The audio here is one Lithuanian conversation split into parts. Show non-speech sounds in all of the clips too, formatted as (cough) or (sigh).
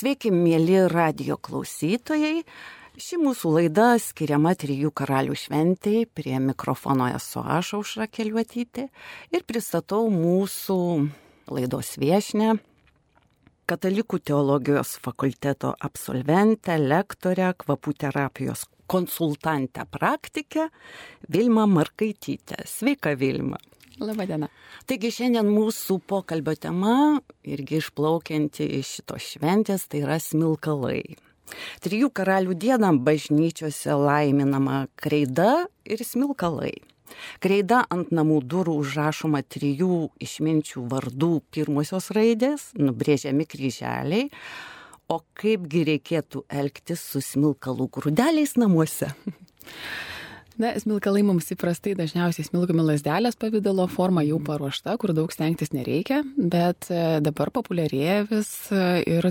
Sveiki, mėly radio klausytojai. Ši mūsų laida skiriama Trijų karalių šventėjai. Prie mikrofono esu aš aušra keliuotytė ir pristatau mūsų laidos viešnę. Katalikų teologijos fakulteto absolventę, lektorę, kvapų terapijos konsultantę praktikę Vilma Markaitytę. Sveika Vilma. Labadiena. Taigi šiandien mūsų pokalbio tema, irgi išplaukianti iš šitos šventės, tai yra smilkalai. Trijų karalių dieną bažnyčiose laiminama kreida ir smilkalai. Kreida ant namų durų užrašoma trijų išminčių vardų pirmosios raidės, nubrėžiami kryželiai. O kaipgi reikėtų elgtis su smilkalų grūdeliais namuose? (laughs) Na, smilkalai mums įprastai dažniausiai smilkomi lasdelės pavydalo forma jau paruošta, kur daug stengtis nereikia, bet e, dabar populiarėja vis e, ir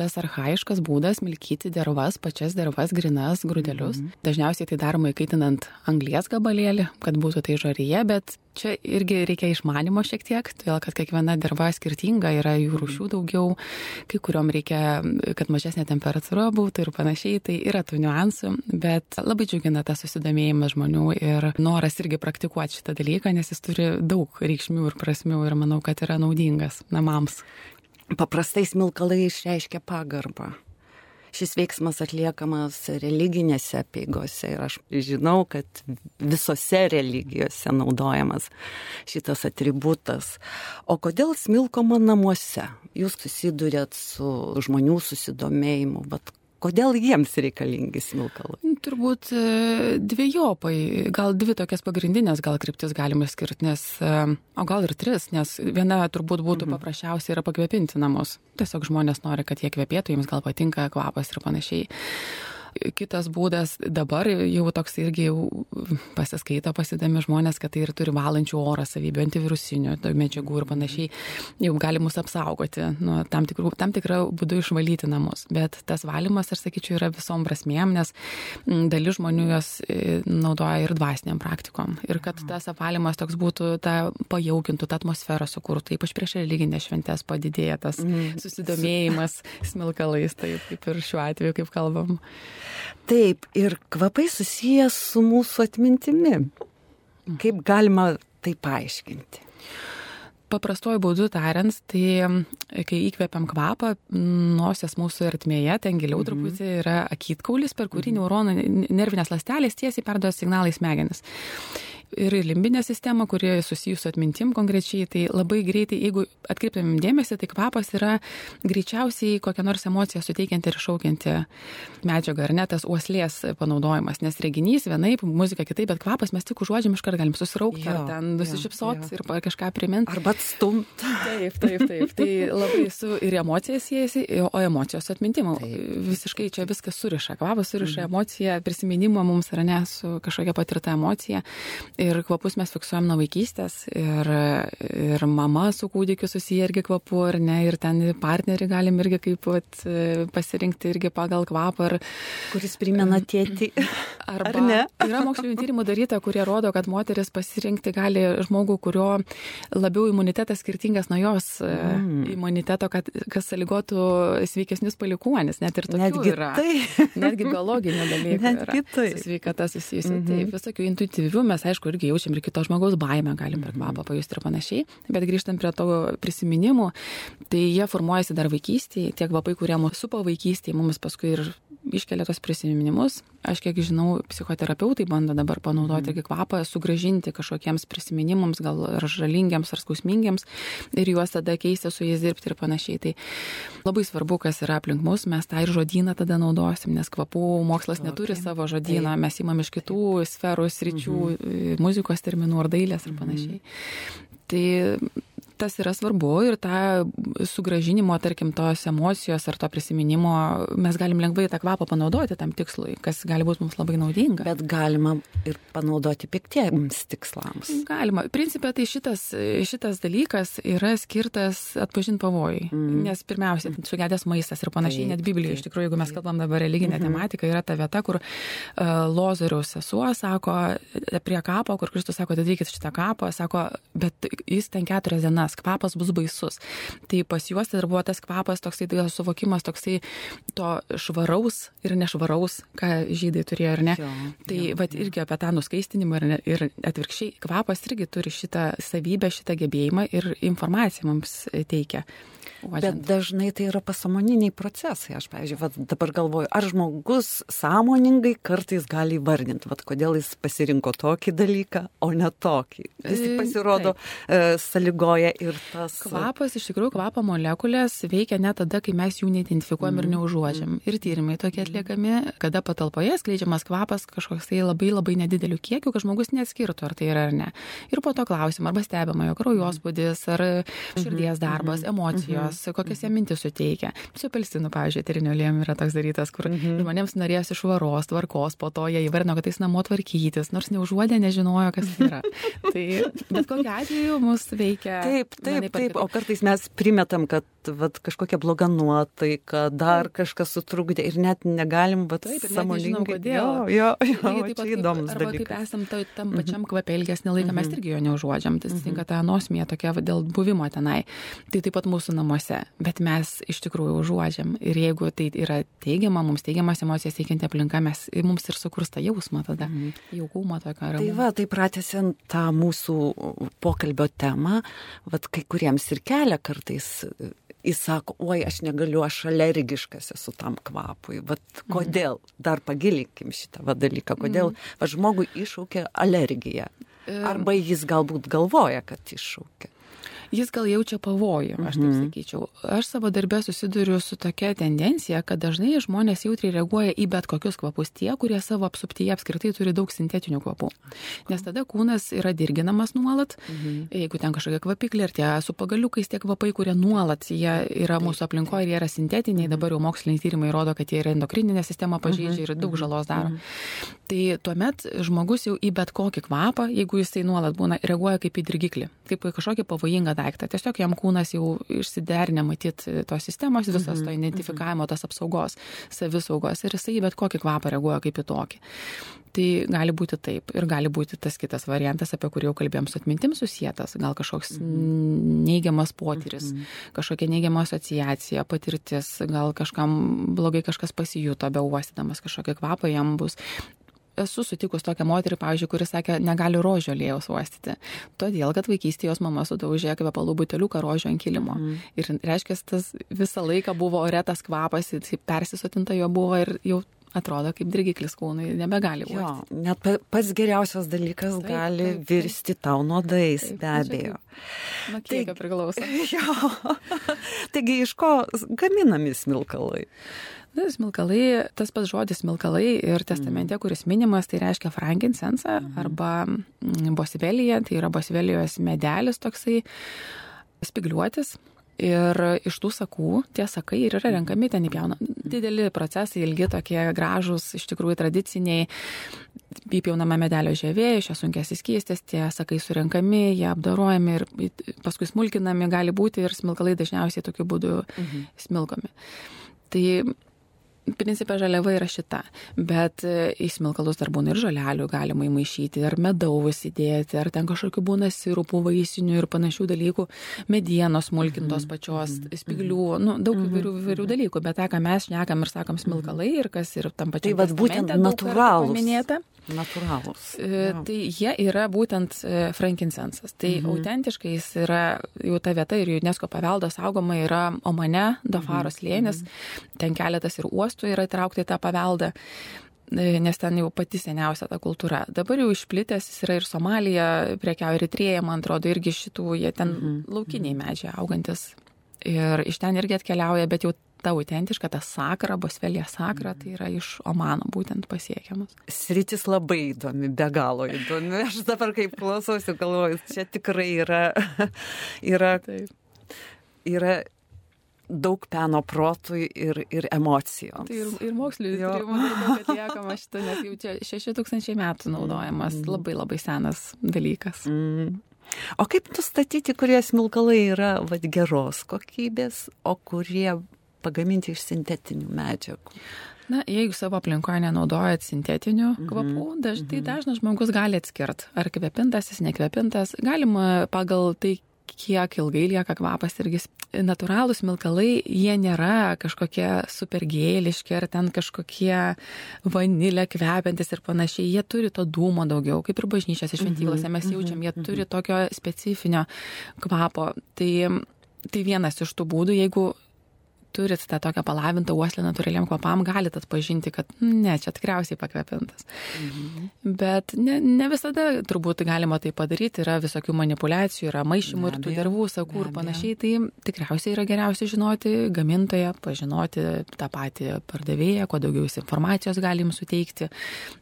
tas arhaiškas būdas milkyti dervas, pačias dervas, grinas, grūdelius. Mm -hmm. Dažniausiai tai daroma įkaitinant anglies gabalėlį, kad būtų tai žaryje, bet čia irgi reikia išmanimo šiek tiek, todėl kad kiekviena derva skirtinga, yra jų rūšių daugiau, kai kuriuom reikia, kad mažesnė temperatūra būtų ir panašiai, tai yra tų niuansų, bet labai džiugina tas susidomėjimas žmonių ir noras irgi praktikuoti šitą dalyką, nes jis turi daug reikšmių ir prasmių ir manau, kad yra naudingas namams paprastai smilkalai išreiškia pagarbą. Šis veiksmas atliekamas religinėse apėgose ir aš žinau, kad visose religijose naudojamas šitas atributas. O kodėl smilkoma namuose? Jūs susidurėt su žmonių susidomėjimu, bet Kodėl jiems reikalingi smilkalai? Nu, turbūt e, dviejopai, gal dvi tokias pagrindinės gal kryptis galima skirti, nes, e, o gal ir tris, nes viena turbūt būtų mhm. paprasčiausiai yra pakvėpinti namus. Tiesiog žmonės nori, kad jie kvėpėtų, jiems gal patinka kvapas ir panašiai. Kitas būdas dabar jau toks irgi jau pasiskaito, pasidami žmonės, kad tai ir turi valančių orą savybių, antivirusinių medžiagų ir panašiai, jau gali mus apsaugoti nuo tam, tikrų, tam tikrą būdų išvalyti namus. Bet tas valymas, aš sakyčiau, yra visom prasmėm, nes dalis žmonių jos e, naudoja ir dvasiniam praktikom. Ir kad tas apvalymas toks būtų, ta pajaukintų tą atmosferą sukurtų, ypač prieš religinės šventės padidėja tas mm. susidomėjimas smilkalais, taip kaip ir šiuo atveju, kaip kalbam. Taip, ir kvapai susijęs su mūsų atmintimi. Kaip galima tai paaiškinti? Paprastuoju būdu tariant, tai kai įkvepiam kvapą, nosies mūsų artmėje, ten giliau mm -hmm. truputį yra akitkaulis, per kurį neuronų nervinės lastelės tiesiai perduoda signalai smegenis ir limbinė sistema, kuri susijusi su atmintim konkrečiai, tai labai greitai, jeigu atkreipiam dėmesį, tai kvapas yra greičiausiai kokią nors emociją suteikianti ir šaukianti medžiaga, ar ne tas uoslės panaudojimas, nes reginys vienaip, muzika kitaip, bet kvapas mes tik užuodžiam iš karto galim susiraukti, jo, ar ten nusišypsoti ir kažką priminti. Arba atstumti. Taip, taip, taip. Tai labai su ir emocija siejasi, o emocijos atmintimu. Visiškai čia viskas suriša. Kvapas suriša mhm. emociją, prisiminimą mums, ar ne, su kažkokia patirta emocija. Ir kvapus mes fiksuojam nuo vaikystės. Ir, ir mama su kūdikiu susiję irgi kvapu, ar ne. Ir ten partnerį galim irgi kaip vat, pasirinkti irgi pagal kvapą. Ar, Kuris primena tėtį. (laughs) Arba, ar ne? Yra mokslinio tyrimų daryta, kurie rodo, kad moteris pasirinkti gali žmogų, kurio labiau imunitetas skirtingas nuo jos mm. imuniteto, kad, kas sąlygotų sveikesnius palikuonis. Net ir tokių Netgi yra. Tai. Netgi biologinių dalykų. Netgi tai. Sveikata susijusi. Mm -hmm. Taip, visokių intuityvių mes, aišku, irgi jaučiam ir kito žmogaus baimę, galim per kvapą pajusti ir panašiai. Bet grįžtant prie to prisiminimų, tai jie formuojasi dar vaikystėje, tie kvapai, kurie mūsų supa vaikystėje, mums paskui ir iškelia tos prisiminimus. Aš kiek žinau, psichoterapeutai bando dabar panaudoti irgi kvapą, sugražinti kažkokiems prisiminimams, gal ar žalingiams, ar skausmingiams ir juos tada keisti su jais dirbti ir panašiai. Tai labai svarbu, kas yra aplink mus, mes tą ir žodyną tada naudosim, nes kvapų mokslas neturi okay. savo žodyną, mes įmam iš kitų sferų, sričių, mhm. muzikos terminų ar dailės ir panašiai. Mhm. Tai tas yra svarbu ir tą sugražinimo, tarkim, tos emocijos ar to prisiminimo mes galim lengvai tą kvapą panaudoti tam tikslui, kas gali būti mums labai naudinga. Bet galima ir panaudoti piktiems tikslams. Galima. Principė tai šitas, šitas dalykas yra skirtas atpažinti pavojai. Mm. Nes pirmiausia, sugedęs maistas ir panašiai, taip, net Biblijoje, iš tikrųjų, jeigu mes kalbam dabar religinę mm -hmm. tematiką, yra ta vieta, kur uh, Lozoriaus sesuo sako prie kapo, kur Kristus sako, darykit šitą kapą, sako, bet jis ten keturias dienas nes kvapas bus baisus. Tai pas juos tai dar buvo tas kvapas, toksai tai suvokimas, toksai to švaraus ir nešvaraus, ką žydai turėjo ar ne. Jo, tai jo, vat, irgi apie tą nuskaistinimą ir, ir atvirkščiai, kvapas irgi turi šitą savybę, šitą gebėjimą ir informaciją mums teikia. Uodžiant. Bet dažnai tai yra pasamoniniai procesai. Aš, pavyzdžiui, dabar galvoju, ar žmogus sąmoningai kartais gali įvardinti, vad kodėl jis pasirinko tokį dalyką, o ne tokį. Vis tik pasirodo, e, saligoja ir tas. Kvapas, iš tikrųjų, kvapo molekulės veikia net tada, kai mes jų neidentifikuojam mm. ir neužuodžiam. Ir tyrimai tokie atliekami, kada patalpoje skleidžiamas kvapas kažkoks tai labai labai nedideliu kiekiu, kad žmogus neatskirtų, ar tai yra ar ne. Ir po to klausim, arba stebima jo kraujospūdis, ar širdies darbas, mhm. emocijos jos, kokias jie mintis suteikia. Su apelsinų, pavyzdžiui, eterinio lėm yra toks darytas, kur mhm. žmonėms norėjosi švaros, tvarkos, po to jie įvardino, kad jis namo tvarkytis, nors neužuodė, nežinojo, kas tai yra. (laughs) tai bet kokiu atveju mus veikia. Taip, taip, taip, taip. O kartais mes primetam, kad vat, kažkokia bloga nuotaika, dar kažkas sutrukdė ir net negalim, bet taip, sąmoningai. Kodėl? Jo, jo, jo taip, čia įdomus dalykas. Kaip esam to, tam mhm. pačiam kvapė ilgesnį laiką, mes mhm. irgi jo neužuodžiam, tai tinka ta nosmė tokia dėl buvimo tenai. Tai taip pat mūsų namuose, bet mes iš tikrųjų užuodžiam. Ir jeigu tai yra teigiama, mums teigiamas emocijas teikianti aplinka, mes, mums ir sukursta jausmą tada, mhm. jaukumo tokio. Tai va, tai pratęsiant tą mūsų pokalbio temą, vad kai kuriems ir kelia kartais jis sako, oi, aš negaliu, aš alergiškas esu tam kvapui. Vat mhm. kodėl? Dar pagilinkim šitą va, dalyką. Kodėl mhm. va, žmogui iššūkia alergiją? Arba jis galbūt galvoja, kad iššūkia jis gal jaučia pavojų, aš taip mhm. sakyčiau. Aš savo darbę susiduriu su tokia tendencija, kad dažnai žmonės jautriai reaguoja į bet kokius kvapus tie, kurie savo apsuptyje apskritai turi daug sintetinių kvapų. Nes tada kūnas yra dirginamas nuolat, mhm. jeigu ten kažkokie kvapiklė ir tie su pagaliukais tie kvapai, kurie nuolat jie yra mūsų aplinkoje ir jie yra sintetiniai, mhm. dabar jau moksliniai tyrimai rodo, kad jie yra endokrininė sistema pažeidžia ir daug žalos daro. Tai tuomet žmogus jau į bet kokį kvapą, jeigu jisai nuolat būna, reaguoja kaip į dirgiklį, kaip į kažkokį pavojingą daiktą. Tiesiog jam kūnas jau išsiderinę matyti tos sistemos, visas to mhm, identifikavimo, mhm. tos apsaugos, savisaugos ir jisai bet kokį kvapą reaguoja kaip į tokį. Tai gali būti taip ir gali būti tas kitas variantas, apie kurį jau kalbėjom su atmintim susijęs, gal kažkoks mhm. neigiamas potyris, kažkokia neigiama asociacija, patirtis, gal kažkam blogai kažkas pasijuto, be uostydamas kažkokią kvapą jam bus esu sutikus tokią moterį, pavyzdžiui, kuris sakė, negali rožio lėjaus uostyti. Todėl, kad vaikystėje jos mama sudaužė kvepalų buteliuką rožio ant kilimo. Mm. Ir reiškia, tas visą laiką buvo ore tas kvapas, persisotinta jo buvo ir jau atrodo kaip dirgiklis kūnui, nebegali būti. Jo, net pats geriausias dalykas taip, gali taip, taip, virsti tau nuodais, taip, be abejo. Nuo kiekio priklauso. (laughs) Jo. Taigi iš ko gaminami smilkalai? Na, smilkalai, tas pats žodis smilkalai ir testamente, mm. kuris minimas, tai reiškia frankinsensą mm. arba mm, bosvelija, tai yra bosvelijos medelis toksai spigliuotis. Ir iš tų sakų, tie sakai ir yra renkami ten įpjauna. Dideli procesai, ilgi tokie gražus, iš tikrųjų tradiciniai. Įpjaunama medelio žievė, iš jo sunkias įskystis, tie sakai surenkami, jie apdarojami ir paskui smulkinami gali būti ir smilkalai dažniausiai tokiu būdu mhm. smilkomi. Tai principė žaliava yra šita, bet e, į smilkalus dar būna ir žalelių galima įmaišyti, ar medaus įdėti, ar ten kažkokių būna sirupų, vaisinių ir panašių dalykų, medienos smulkintos mhm. pačios, mhm. spiglių, nu, daug mhm. įvairių, įvairių dalykų, bet tą, ką mes šnekam ir sakom smilkalai ir kas ir tam pačiam. Tai vad būtent natūralūs. Minėta. Natūralūs. E, tai jie yra būtent e, frankinsensas. Tai mhm. autentiškai jis yra, jau ta vieta ir UNESCO paveldo saugoma yra Omane, Dafaros lėnis, mhm. ten keletas ir uostų miestų yra įtraukta į tą paveldą e, nes ten jau pati seniausia ta kultūra. Dabar jau išplitęs jis yra ir Somalija, priekiau Eritrėja, man atrodo, irgi šitų, jie ten mm -hmm. laukiniai medžiai augantis. Ir iš ten irgi atkeliauja, bet jau ta autentiška, ta sakra, bosvelė sakra, tai yra iš Omano būtent pasiekiamas. Sritis labai įdomi, be galo įdomi. Aš dabar kaip klausausi, galvoju, čia tikrai yra, (laughs) yra, Taip. yra daug peno protui ir, ir emocijoms. Tai ir, ir mokslinis tyrimas atliekama šitą, nes jau čia 6000 metų naudojamas, mm. labai labai senas dalykas. Mm. O kaip nustatyti, kurie smilkalai yra vad geros kokybės, o kurie pagaminti iš sintetinių medžiagų? Na, jeigu savo aplinkoje nenaudojat sintetinių mm -hmm. kvapų, daž, tai mhm. dažnas žmogus gali atskirti, ar kvepintas jis, nekvepintas. Galima pagal tai, kiek ilgai lieka kvapas irgi. Natūralūs milkalai, jie nėra kažkokie supergėliški ar ten kažkokie vanilė kvepiantis ir panašiai. Jie turi to dūmo daugiau, kaip ir bažnyčiose šventyklose mhm, mes jaučiam, jie mhm, turi mhm. tokio specifinio kvapo. Tai, tai vienas iš tų būdų, jeigu turit tą tokią palavintą uoslę natūraliam kvapam, galit atpažinti, kad ne, čia tikriausiai pakvepintas. Mhm. Bet ne, ne visada turbūt galima tai padaryti, yra visokių manipulacijų, yra maišymų ir tų dervų, sakų ir panašiai, tai tikriausiai yra geriausia žinoti gamintoją, pažinoti tą patį pardavėją, kuo daugiau jis informacijos galim suteikti.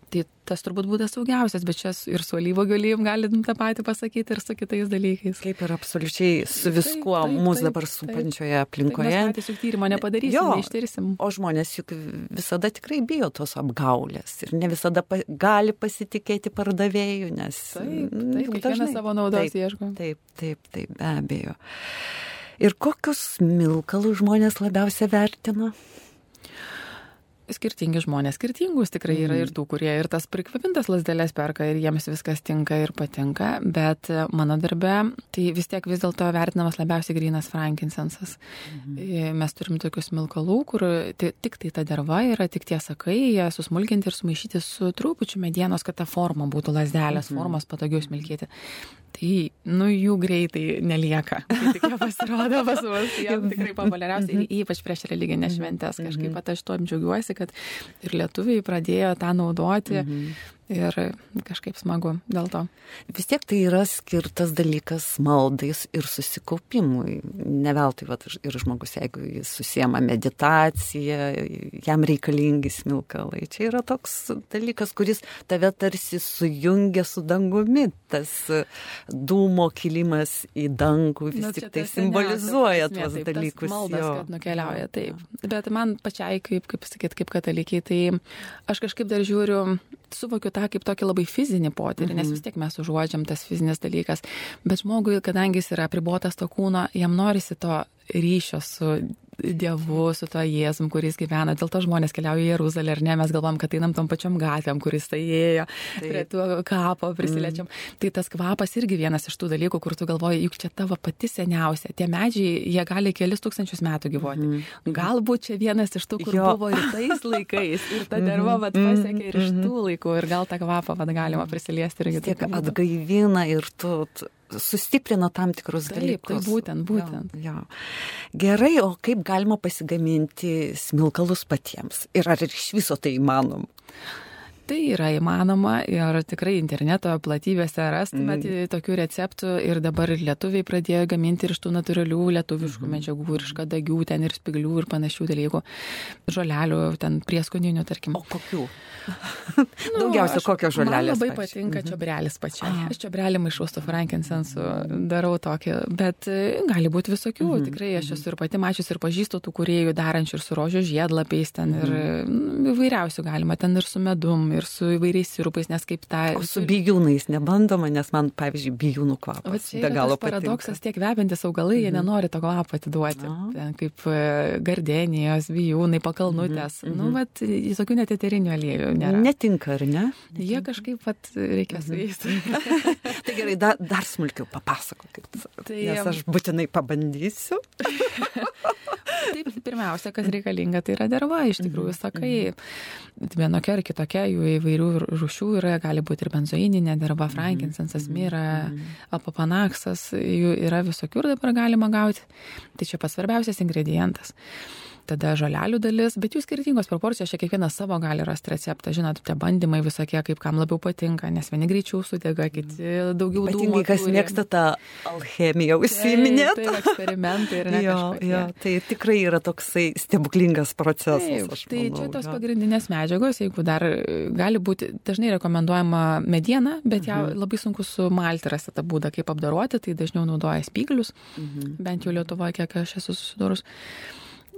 Tai tas turbūt būdas saugiausias, bet čia ir su alyvo galim galim tą patį pasakyti ir su kitais dalykais. Kaip ir absoliučiai su viskuo mūsų dabar supančioje aplinkoje. Taip, mes juk tyrimo nepadarysim, jo, neištirsim. O žmonės juk visada tikrai bijo tos apgaulės ir ne visada pa, gali pasitikėti pardavėjų, nes... Taip, taip dažnai savo naudos taip, ieško. Taip, taip, taip, be abejo. Ir kokius milkalus žmonės labiausiai vertina? Skirtingi žmonės, skirtingus tikrai yra ir mhm. tų, kurie ir tas prikvepintas lasdelės perka ir jiems viskas tinka ir patinka, bet e, mano darbe tai vis tiek vis dėlto vertinamas labiausiai grinas frankinsensas. Mhm. E, mes turim tokius milkalų, kur tik tai ta derva yra tik tie sakai, jie susmulkinti ir sumaišyti su trupučiu medienos, kad ta forma būtų lasdelės, mhm. formos patogiau smilkėti. Tai, nu, jų greitai nelieka. Tai tik jie pasirodo pas mus, jie tikrai populiariausi, mhm. ypač prieš religinės šventės. Kažkaip pat aš tuo džiaugiuosi, kad ir lietuviai pradėjo tą naudoti. Mhm ir kažkaip smagu dėl to. Vis tiek tai yra skirtas dalykas maldais ir susikaupimui. Ne veltui vat, ir žmogus, jeigu jis susiema meditaciją, jam reikalingi smilkalai. Čia yra toks dalykas, kuris tave tarsi sujungia su dangumi. Tas dūmo kilimas į dangų vis nu, tik tai simbolizuoja tuos taip, dalykus. Maldas, jo. kad nukeliauja taip. Bet man pačiai, kaip, kaip sakyt, kaip katalikiai, tai aš kažkaip dar žiūriu, suvokiu tą kaip tokį labai fizinį potyrį, nes mhm. vis tiek mes užuodžiam tas fizinis dalykas. Bet žmogui, kadangi jis yra apribotas to kūno, jam norisi to ryšio su Dievu, su to Jėzum, kuris gyvena. Dėl to žmonės keliauja į Jeruzalę, ar ne, mes galvom, kad einam tom pačiom gatvėm, kuris tai ėjo, Taip. prie to kapo prisiliečiam. Mm. Tai tas kvapas irgi vienas iš tų dalykų, kur tu galvoji, juk čia tavo pati seniausia. Tie medžiai, jie gali kelis tūkstančius metų gyvuoti. Mm. Galbūt čia vienas iš tų, kur jo. buvo ir tais laikais. Ir ta derva vat, mhm. pasiekė ir iš mhm. tų laikų. Ir gal tą kvapą vat, galima prisiliesti irgi. Tiek atgaivina ir tu, tu sustiprina tam tikrus Taip, dalykus. Tai būtent, būtent. Jo, jo. Gerai, o kaip galima pasigaminti smilkalus patiems? Ir ar iš viso tai įmanoma? Tai yra įmanoma ir tikrai interneto platybėse rastumėte mm. tokių receptų ir dabar ir lietuviai pradėjo gaminti ir iš tų natūralių lietuviškų mm. medžiagų ir iš kadagių, ten ir spiglių ir panašių dalykų, žolelių, ten prieskoninių, tarkim. O kokių? (laughs) nu, Daugiausia kokio žolelės? Man labai patinka mm. čiobrelis pačiai. Ah. Aš čiobrelį maišau su frankinsensu, darau tokį, bet e, gali būti visokių. Mm. Tikrai aš esu ir pati mačius ir pažįstu tų kuriejų darančių ir su rožių žiedlapiais ten mm. ir nu, įvairiausių galima, ten ir su medum ir su įvairiais sirupais, nes kaip tą... O su bijūnais nebandoma, nes man, pavyzdžiui, bijūnų kvapas. O čia yra paradoksas, tiek vebantis augalai, jie mhm. nenori to kvapo atiduoti. Ten, kaip e, gardenijos, bijūnai, pakalnutės. Mhm. Nu, vat, tokių neteterinių aliejų nėra. Netinka, ar ne? Netinka. Jie kažkaip, vat, reikia su jais. (laughs) tai gerai, da, dar smulkiau papasakokit. Tai, nes aš būtinai pabandysiu. (laughs) Taip, pirmiausia, kas reikalinga, tai yra derva, iš tikrųjų, mhm, sakai, mhm. vienokia ar kitokia, jų įvairių rušių yra, gali būti ir benzoininė derva, mhm, frankinsensas, mira, apopanaksas, jų yra visokių ir dabar galima gauti. Tai čia pats svarbiausias ingredientas tada žolelių dalis, bet jų skirtingos proporcijos, čia kiekvienas savo gali rasti receptą, žinot, tie bandymai visokie, kaip kam labiau patinka, nes vieni greičiau sudega, kiti daugiau dūmų. Kas turi. mėgsta tą alchemiją užsiminė. Tai, tai eksperimentai ir ne. (laughs) Jo, jo, tai tikrai yra toksai stebuklingas procesas. Taip, tai manau, čia tos jo. pagrindinės medžiagos, jeigu dar gali būti, dažnai rekomenduojama mediena, bet ją mhm. labai sunku sumalti rasti tą būdą, kaip apdaroti, tai dažniau naudoja spyglius, mhm. bent jau Lietuvoje, kiek aš esu susidūrus.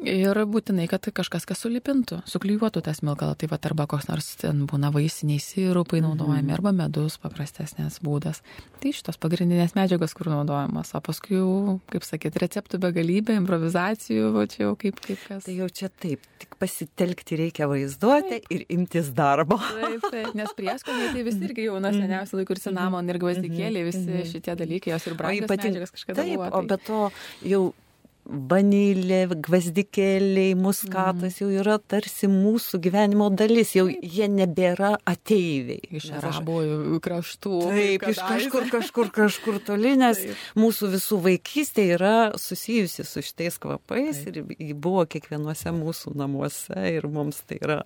Ir būtinai, kad kažkas kas sulipintų, suklyjuotų tą smilkalą. Tai va, arba koks nors ten būna vaisiniai sirupai naudojami, mm. arba medus paprastesnės būdas. Tai šitos pagrindinės medžiagos, kur naudojamos. O paskui jau, kaip sakyt, receptų begalybė, improvizacijų, va čia jau kaip, kaip kas. Tai jau čia taip, tik pasitelkti reikia vaizduoti taip. ir imtis darbo. Taip, taip, nes prieskoniai tai visi irgi jau nuo mhm. seniausių laikų ir cinamon, ir gvazdikėlė, visi -hmm. šitie dalykai, jos ir brangios medžiagos kažkada taip, buvo. Tai... O be to jau vanilė, gvazdikėliai, muskatas mm. jau yra tarsi mūsų gyvenimo dalis, jau jie nebėra ateiviai. Iš arabų kraštų. Taip, iš kažkur, kažkur, kažkur toli, nes Taip. mūsų visų vaikystė yra susijusi su šitais kvapais Taip. ir buvo kiekvienuose mūsų namuose ir mums tai yra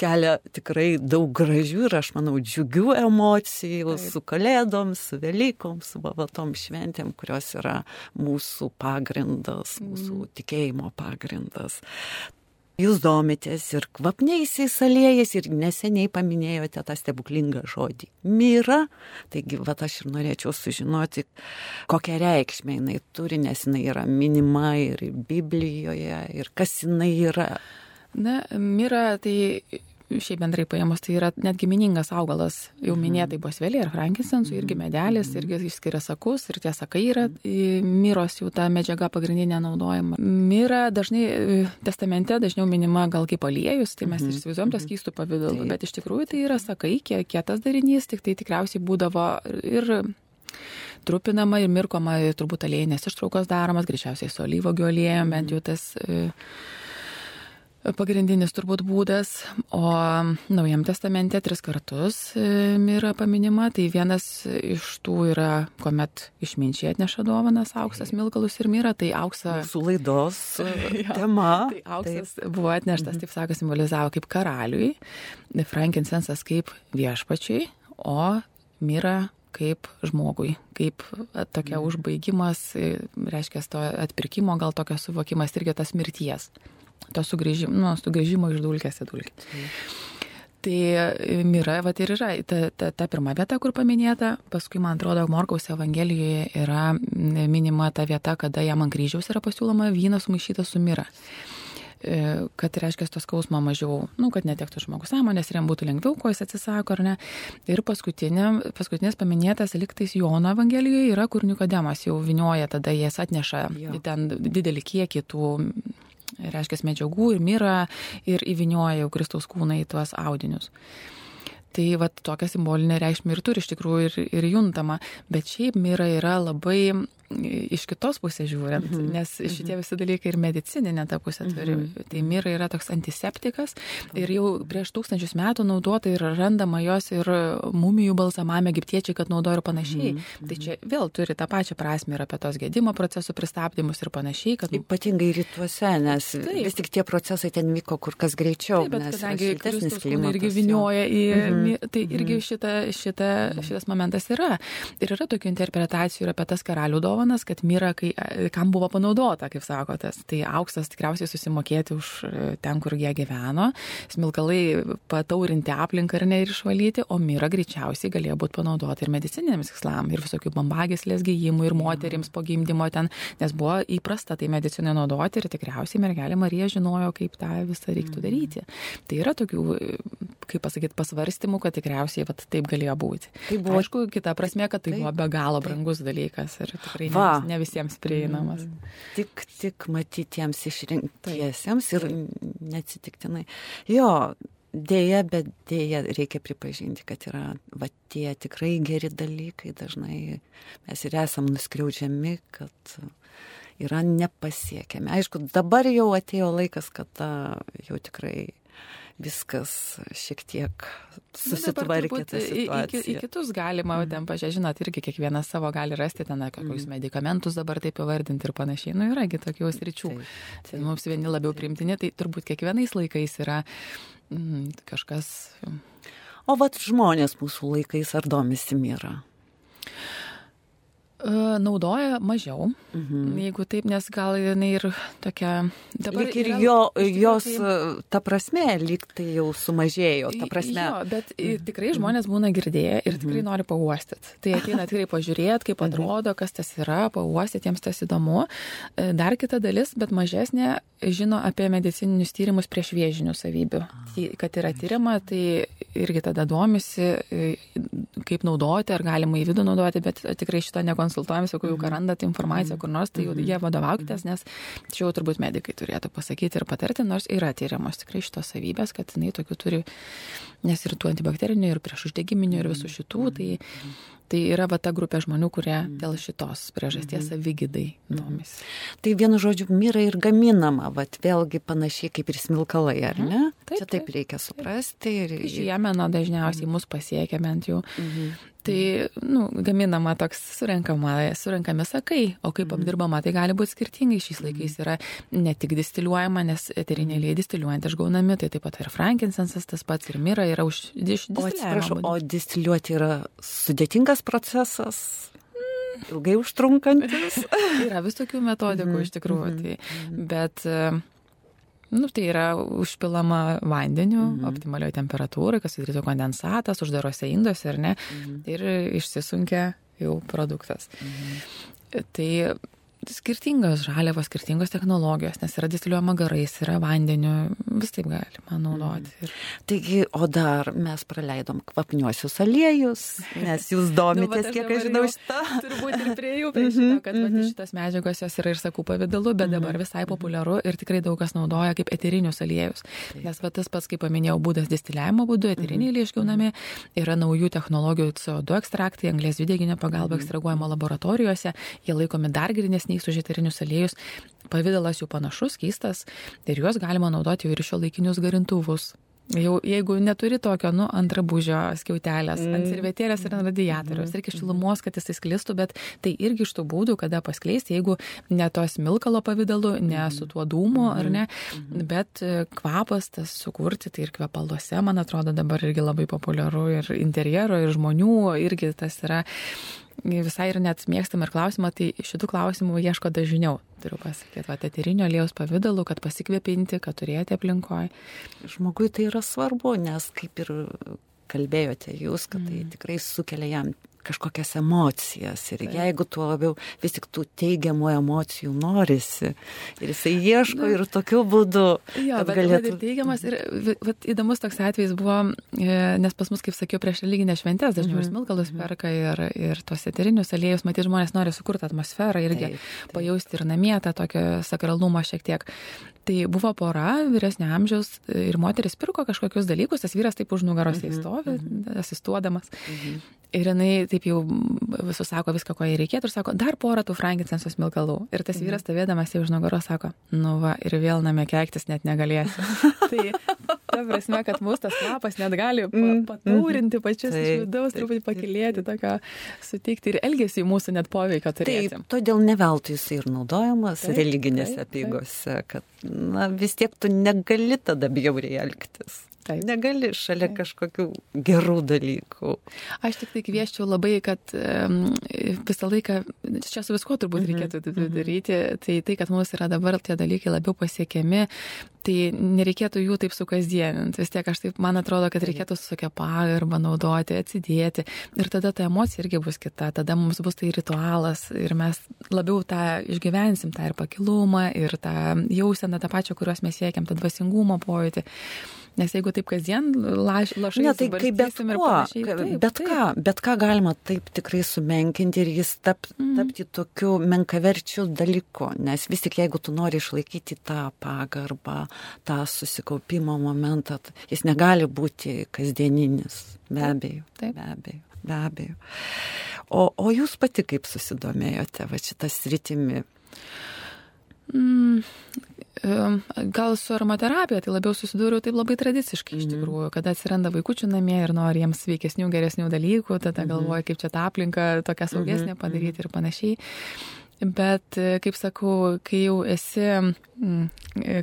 kelia tikrai daug gražių ir aš manau džiugių emocijų Taip. su kalėdom, su Velykom, su bavatom šventėm, kurios yra mūsų pagrindas pagrindas, mūsų mm. tikėjimo pagrindas. Jūs domitės ir kvapniaisiais aliejais ir neseniai paminėjote tą stebuklingą žodį - myra. Taigi, va aš ir norėčiau sužinoti, kokią reikšmę jinai turi, nes jinai yra minima ir Biblijoje, ir kas jinai yra. Na, myra tai šiaip bendrai paėmus, tai yra net giminingas augalas, jau mhm. minėtai bosvelė ir frankincensu, irgi medelis, irgi išskiria sakus ir tie sakai yra myros jau ta medžiaga pagrindinė naudojama. Myra dažnai e, testamente dažniau minima gal kaip aliejus, tai mes ir mhm. įsivaizduojam tas mhm. keistų pavydalų, bet iš tikrųjų tai yra sakai, kietas darinys, tik tai tikriausiai būdavo ir trupinama ir mirkoma, turbūt aliejinės ištraukos daromas, greičiausiai su alyvogių aliejum, bent jau tas e, pagrindinis turbūt būdas, o Naujam testamente tris kartus e, yra paminima, tai vienas iš tų yra, kuomet išminčiai atneša dovanas auksas, milkalus ir myra, tai auksą. Su laidos (laughs) e, tema. Tai auksas taip. buvo atneštas, mhm. taip sako, simbolizavo kaip karaliui, frankinsensas kaip viešpačiai, o myra kaip žmogui, kaip tokia mhm. užbaigimas, e, reiškia to atpirkimo, gal tokio suvokimas irgi tas mirties to sugrįžimo, nu, sugrįžimo iš dulkės į dulkę. Tai e, Mira, va ir yra ta, ta, ta pirma vieta, kur paminėta, paskui, man atrodo, Morkaus Evangelijoje yra minima ta vieta, kada jam ant kryžiaus yra pasiūloma vynas sumaišytas su Mira e, kad reiškia to skausmo mažiau, nu, kad netektų žmogus sąmonės ir jam būtų lengviau, ko jis atsisako, ar ne. Ir paskutinės paminėtas liktais Jono Evangelijoje yra, kur Nikodemas jau vinioja, tada jis atneša jo. ten didelį kiekį tų reiškia medžiagų ir mira ir įvinioja jau Kristaus kūną į tuos audinius. Tai va tokia simbolinė reikšmė ir turi iš tikrųjų ir, ir juntama, bet šiaip mira yra labai iš kitos pusės žiūrint, mm -hmm. nes mhm. šitie visi dalykai ir medicininė ta pusė turi. Mm -hmm. Tai mira yra toks antiseptikas ir jau prieš tūkstančius metų naudota ir randama jos ir mumijų balsamame egiptiečiai, kad naudoja ir panašiai. Mm -hmm. Tai čia vėl turi tą pačią prasme ir apie tos gedimo procesų pristabdymus ir panašiai. Kad... Ypatingai rytuose, nes Taip. vis tik tie procesai ten vyko kur kas greičiau. Taip, bet kadangi Kristus irgi vinioja į... Mm -hmm. Tai irgi mhm. šita, šita, šitas momentas yra. Ir yra tokių interpretacijų ir apie tas karalių dovanas kad myra, kai, kam buvo panaudota, kaip sakotas. Tai auksas tikriausiai susimokėti už e, ten, kur jie gyveno, smilkalai pataurinti aplinką ir ne ir išvalyti, o myra greičiausiai galėjo būti panaudota ir medicininiams tikslam, ir visokių bambagislės gyjimų, ir moterims po gimdymo ten, nes buvo įprasta tai medicinai naudoti ir tikriausiai mergelė Marija žinojo, kaip tą visą reiktų daryti. Tai yra tokių, kaip pasakyti, pasvarstymų, kad tikriausiai vat, taip galėjo būti. Tai buvo, aišku, kita prasme, kad tai taip, buvo be galo brangus taip. dalykas ir tikrai Va. ne visiems prieinamas. Mm. Tik, tik matytiems išrinktiesiems ir neatsitiktinai. Jo, dėja, bet dėja reikia pripažinti, kad yra va, tie tikrai geri dalykai, dažnai mes ir esam nuskriaudžiami, kad yra nepasiekiami. Aišku, dabar jau atėjo laikas, kada jau tikrai viskas šiek tiek susitvarkė. Į, į, į kitus galima, mm. ten pažiūrėti, žinot, irgi kiekvienas savo gali rasti ten kokius mm. medikamentus dabar taip įvardinti ir panašiai. Nu, yragi tokių sričių. Taip, taip, mums vieni labiau primtini, tai turbūt kiekvienais laikais yra mm, kažkas. O vat žmonės mūsų laikais ar domisi myra? Naudoja mažiau, mhm. jeigu taip, nes gal jinai ir tokia... Dabar lyg ir yra, jo, jos, tai... ta prasme, lyg tai jau sumažėjo, ta prasme. Jo, bet mhm. tikrai žmonės būna girdėję ir tikrai mhm. nori pauostyti. Tai ateina tikrai pažiūrėti, kaip atrodo, kas tas yra, pauostyti, jiems tas įdomu. E, dar kita dalis, bet mažesnė, žino apie medicininius tyrimus prieš vėžinių savybių. Kad yra tyriama, tai irgi tada domisi, e, kaip naudoti, ar galima į vidų naudoti, bet tikrai šito nekonsultuoja konsultuojamės, jeigu jau randat informaciją kur nors, tai jau mhm. jie vadovaukitės, nes čia jau turbūt medikai turėtų pasakyti ir patarti, nors yra tyriamos tikrai šitos savybės, kad jinai tokių turi, nes ir tų antibakterinių, ir prieš uždegiminių, ir visų šitų, tai Tai yra va ta grupė žmonių, kurie dėl šitos priežasties savigydai domisi. Tai vienu žodžiu, myra ir gaminama, va vėlgi panašiai kaip ir smilkalai, ar ne? Taip, Čia taip reikia suprasti. Ir... Žiemeno dažniausiai mus pasiekia bent jau. Mhm. Tai, nu, gaminama toks surinkama, surinkami sakai, o kaip mhm. apdirbama, tai gali būti skirtingai. Šiais laikais yra ne tik distiliuojama, nes eterinėliai distiliuojant išgaunami, tai taip pat ir frankinsensas tas pats, ir mira yra už distiliuojama. O atsiprašau, o distiliuoti yra sudėtingas procesas? Ilgai užtrunkantis. (laughs) yra vis tokių metodikų iš tikrųjų. Mhm. Tai, bet Nu, tai yra užpilama vandeniu, mhm. optimalioje temperatūroje, kas sudarytų kondensatas, uždarose induose, ar ne, mhm. ir išsisunkia jau produktas. Mhm. Tai skirtingos žaliavos, skirtingos technologijos, nes yra distiliuojama garais, yra vandeniu, vis taip galima naudoti. Ir... Taigi, o dar mes praleidom kvapniuosius aliejus, nes jūs (laughs) domitės, nu, kiek aš žinau šitą. Turbūt ir prie jų, prie šito, kad mm -hmm. šitas medžiagos jos yra ir sakų pavydalu, bet dabar mhm. visai populiaru ir tikrai daug kas naudoja kaip eterinius aliejus. Taip. Nes va, tas pats, kaip paminėjau, būdas distiliavimo būdu, eteriniai aliejai išgaunami, yra naujų technologijų CO2 ekstraktai, anglės dvideginio pagalba ekstraguojama laboratorijose, jie laikomi dar grinesniais neis už eterinius aliejus, pavydalas jų panašus, keistas ir juos galima naudoti jau ir šio laikinius garintuvus. Jau jeigu neturi tokio, nu, ant drabužio skiautelės, mm. ant servetėlės ir ant radiatoriaus, reikia šilumos, kad jisai sklistų, bet tai irgi iš tų būdų, kada paskleisti, jeigu ne tos milkalo pavydalu, ne su tuo dūmu, ar ne, bet e, kvapas tas sukurti, tai ir kvepaluose, man atrodo, dabar irgi labai populiaru ir interjero, ir žmonių, irgi tas yra visai ir net mėgstam ir klausimą, tai šitų klausimų ieško dažniau, turiu pasakyti, va, eterinio aliejaus pavydalu, kad pasikvėpinti, kad turėti aplinkoje. Žmogui tai yra svarbu, nes kaip ir kalbėjote jūs, kad tai mm. tikrai sukelia jam kažkokias emocijas. Ir Taip. jeigu tuo labiau vis tik tų teigiamų emocijų norisi, ir jisai ieško Na, ir tokiu būdu. Jo, bet galėtų... ir teigiamas, ir vat, įdomus toks atvejis buvo, e, nes pas mus, kaip sakiau, prieš religinę šventę, dažniau mm -hmm. ir smilkalus mhm. perka, ir, ir tos eterinius aliejus, matyt, žmonės nori sukurti atmosferą irgi taip, taip. pajausti ir namie tą tokio sakralumą šiek tiek. Tai buvo pora, vyresnio amžiaus ir moteris pirko kažkokius dalykus, tas vyras taip už nugaros -hmm. įstovi, mm -hmm. asistuodamas. -hmm. Ir jinai taip jau visus sako viską, ko jai reikėtų ir sako, dar porą tų frankinsensos milkalų. Ir tas vyras stovėdamas jau už nugaros sako, nu va, ir vėl namie keiktis net negalėsiu. (laughs) tai ta prasme, kad mūsų tas kvapas net gali pataurinti pačius iš vidaus, truputį pakilėti, tokio suteikti ir elgesį mūsų net poveikio turėti. Taip, todėl neveltui jis ir naudojamas religinėse taip, apygose, kad na, vis tiek tu negali tada bjauriai elgtis. Taip. Negali šalia Taip. kažkokių gerų dalykų. Aš tik tai kvieščiau labai, kad um, visą laiką, čia su viskuo turbūt mm -hmm. reikėtų mhm. daryti, tai tai, kad mums yra dabar tie dalykai labiau pasiekiami, tai nereikėtų jų taip sukasdieninti. Vis tiek aš taip, man atrodo, kad reikėtų su tokia pagarba naudoti, atsidėti. Ir tada ta emocija irgi bus kita, tada mums bus tai ritualas ir mes labiau tą išgyvensim, tą ir pakilumą, ir tą jauseną, tą pačią, kuriuos mes siekiam, tą dvasingumo pojūtį. Nes jeigu taip kasdien laš, lašai. Ne, tai kaip bet kuo, taip, bet taip. ką, bet ką galima taip tikrai sumenkinti ir jis tap, mm. tapti tokiu menkaverčiu dalyku. Nes vis tik jeigu tu nori išlaikyti tą pagarbą, tą susikaupimo momentą, jis negali būti kasdieninis. Be abejo. Taip. Be abejo. Be abejo. O, o jūs pati kaip susidomėjote va šitas rytimi? Mm, gal su aromaterapija, tai labiau susidūriau taip labai tradiciškai iš mhm. tikrųjų, kada atsiranda vaikučių namie ir nori jiems sveikesnių, geresnių dalykų, tada mhm. galvoja, kaip čia tą aplinką tokią saugesnę mhm. padaryti ir panašiai. Bet, kaip sakau, kai jau esi mm,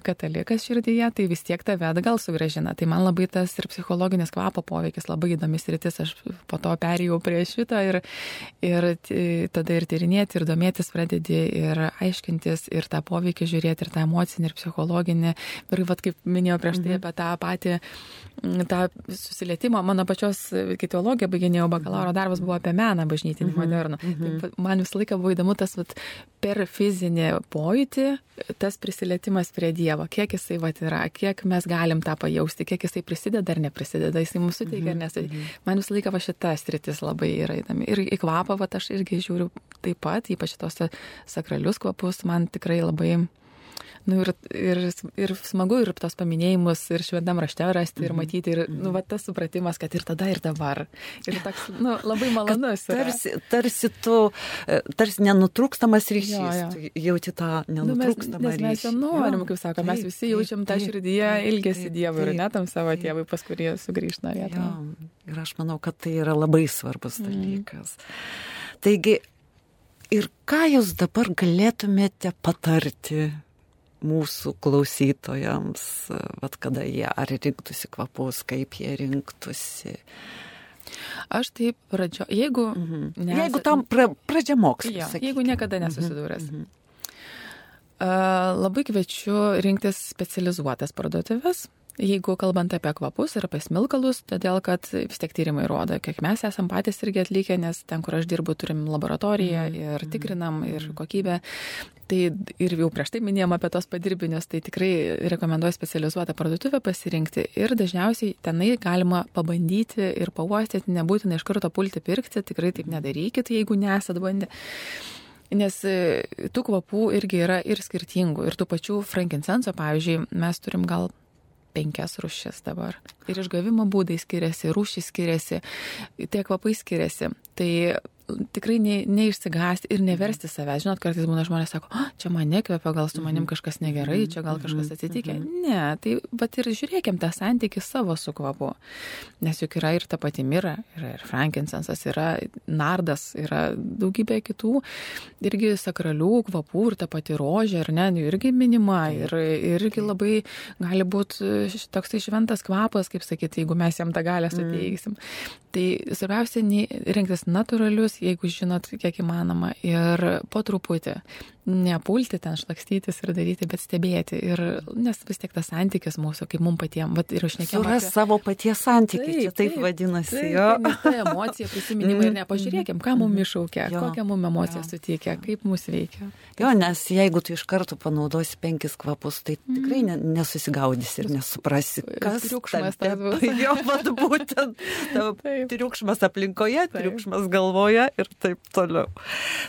katalikas širdyje, tai vis tiek tave atgal sugražina. Tai man labai tas ir psichologinis kvapo poveikis labai įdomis rytis. Aš po to perėjau prie šito ir, ir tada ir tyrinėti, ir domėtis pradedi, ir aiškintis, ir tą poveikį žiūrėti, ir tą emocinį, ir psichologinį. Ir vad kaip minėjau prieš tai mhm. apie tą patį, tą susilietimą. Mano pačios kitologija baiginėjau bakalauro darbas buvo apie meną bažnytinį mhm. modernų. Mhm. Tai man visą laiką buvo įdomu tas vat, per fizinį pojūtį, tas prisilietimas prie Dievo, kiek jisai vat, yra, kiek mes galim tą pajausti, kiek jisai prisideda ar neprisideda, jisai mums suteikia ar mhm, nesuteikia. Mhm. Man visą laiką va šita stritis labai yra įdomi. Ir į kvapą, va, aš irgi žiūriu taip pat, ypač tos sakralius kvapus, man tikrai labai Nu, ir, ir, ir smagu ir tos paminėjimus ir šventam rašte rasti ir mhm. matyti ir nu, va, tas supratimas, kad ir tada, ir dabar. Ir toks nu, labai malonus. Tarsi, tarsi tu, e, tarsi nenutrūkstamas ryšys. Jo, jo. Jauti tą nenutrūkstamą nu, mes, ryšį. Mes jo norim, kaip sako, mes visi jaučiam tą širdyje ilgesį Dievui ir netam savo tėvui, pas kurį sugrįžta norėtum. Ir aš manau, kad tai yra labai svarbus mhm. dalykas. Mm. Taigi, ir ką jūs dabar galėtumėte patarti mūsų klausytojams, vat kada jie ar rinktųsi kvapus, kaip jie rinktųsi. Aš taip pradžio, jeigu... Mhm. Nes... Jeigu tam pra, pradžia mokslas. Ja, jeigu niekada nesusidūręs. Mhm. Uh, labai kviečiu rinktis specializuotas parduotuvės, Jeigu kalbant apie kvapus ir apie smilkalus, todėl kad vis tiek tyrimai rodo, kiek mes esam patys irgi atlikę, nes ten, kur aš dirbu, turim laboratoriją mhm. ir tikrinam ir kokybę. Tai ir jau prieš tai minėjom apie tos padirbinius, tai tikrai rekomenduoju specializuotą parduotuvę pasirinkti ir dažniausiai tenai galima pabandyti ir pauostyti, nebūtina iš karto pulti pirkti, tikrai taip nedarykit, jeigu nesat bandę. Nes e, tų kvapų irgi yra ir skirtingų. Ir tų pačių frankincenso, pavyzdžiui, mes turim gal penkias rušis dabar. Ir išgavimo būdai skiriasi, rūšys skiriasi, tie kvapai skiriasi. Tai tikrai ne, neišsigąsti ir neversti savęs. Žinot, kartais būna žmonės sako, oh, čia man nekvepia, gal su manim mhm. kažkas negerai, čia gal kažkas mhm. atsitikė. Mhm. Ne, tai bet ir žiūrėkim tą santykį savo su kvapu. Nes juk yra ir ta pati mira, yra ir frankinsensas, yra nardas, yra daugybė kitų irgi sakralių kvapų ir ta pati rožė, ar ne, irgi minima ir irgi labai gali būti toks tai šventas kvapas, kaip sakyti, jeigu mes jam tą galę suteiksim. Tai svarbiausia, rinktis natūralius jeigu žinot, kiek įmanoma, ir po truputį nepulti ten šlakstytis ir daryti, bet stebėti. Ir, nes vis tiek tas santykis mūsų, kaip mums patiems, bet ir nekėjau. Suras apie... savo paties santykį, taip, taip, taip vadinasi. Taip, jo. Taip, ta emocija, prisiminimai ir mm, nepažiūrėkim, ką mums mm, iššaukia, jo, kokią mums emociją jo, suteikia, kaip mus veikia. Jo, nes jeigu tu iš karto panaudosi penkis kvapus, tai mm. tikrai ne, nesusigaudysi ir nesuprasi, kas triukšmas tas bus. (laughs) Jo, vad būtent. (laughs) Triukšmas aplinkoje, taip. triukšmas galvoje ir taip toliau.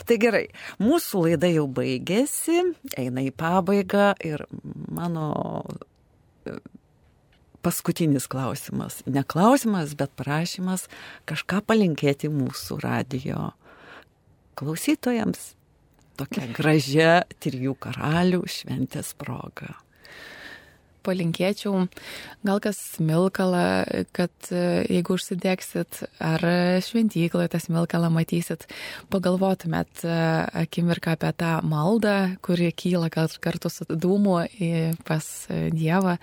Tai gerai, mūsų laida jau baigė baigėsi, eina į pabaigą ir mano e, paskutinis klausimas. Ne klausimas, bet prašymas kažką palinkėti mūsų radio klausytojams. Tokia gražia trijų karalių šventės proga palinkėčiau, gal kas smilkalą, kad e, jeigu užsidėksit ar šventykloje tą smilkalą matysit, pagalvotumėt e, akimirką apie tą maldą, kuri kyla kartu su dūmu pas Dievą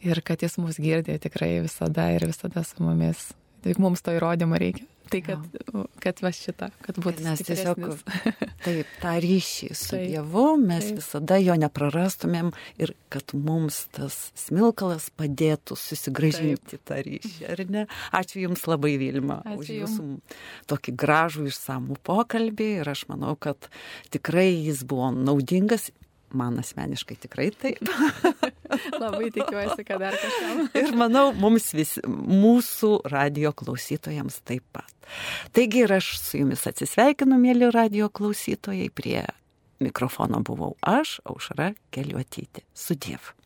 ir kad jis mus girdė tikrai visada ir visada su mumis. Tik mums to įrodymo reikia. Tai kad, ja. kad va šitą, kad būtų. Mes tiesiog (laughs) taip, tą ryšį su taip, Dievu mes taip. visada jo neprarastumėm ir kad mums tas smilkalas padėtų susigražinti taip. tą ryšį, ar ne? Ačiū Jums labai, Vilma, Ačiū už Jūsų jums. tokį gražų išsamų pokalbį ir aš manau, kad tikrai jis buvo naudingas Man asmeniškai tikrai taip. (laughs) (laughs) Labai tikiuosi, kad dar kažkam. (laughs) ir manau, mums visi, mūsų radio klausytojams taip pat. Taigi ir aš su jumis atsisveikinu, mėly radio klausytojai. Prie mikrofono buvau aš, Aušra Keliuotyti. Su Dievu.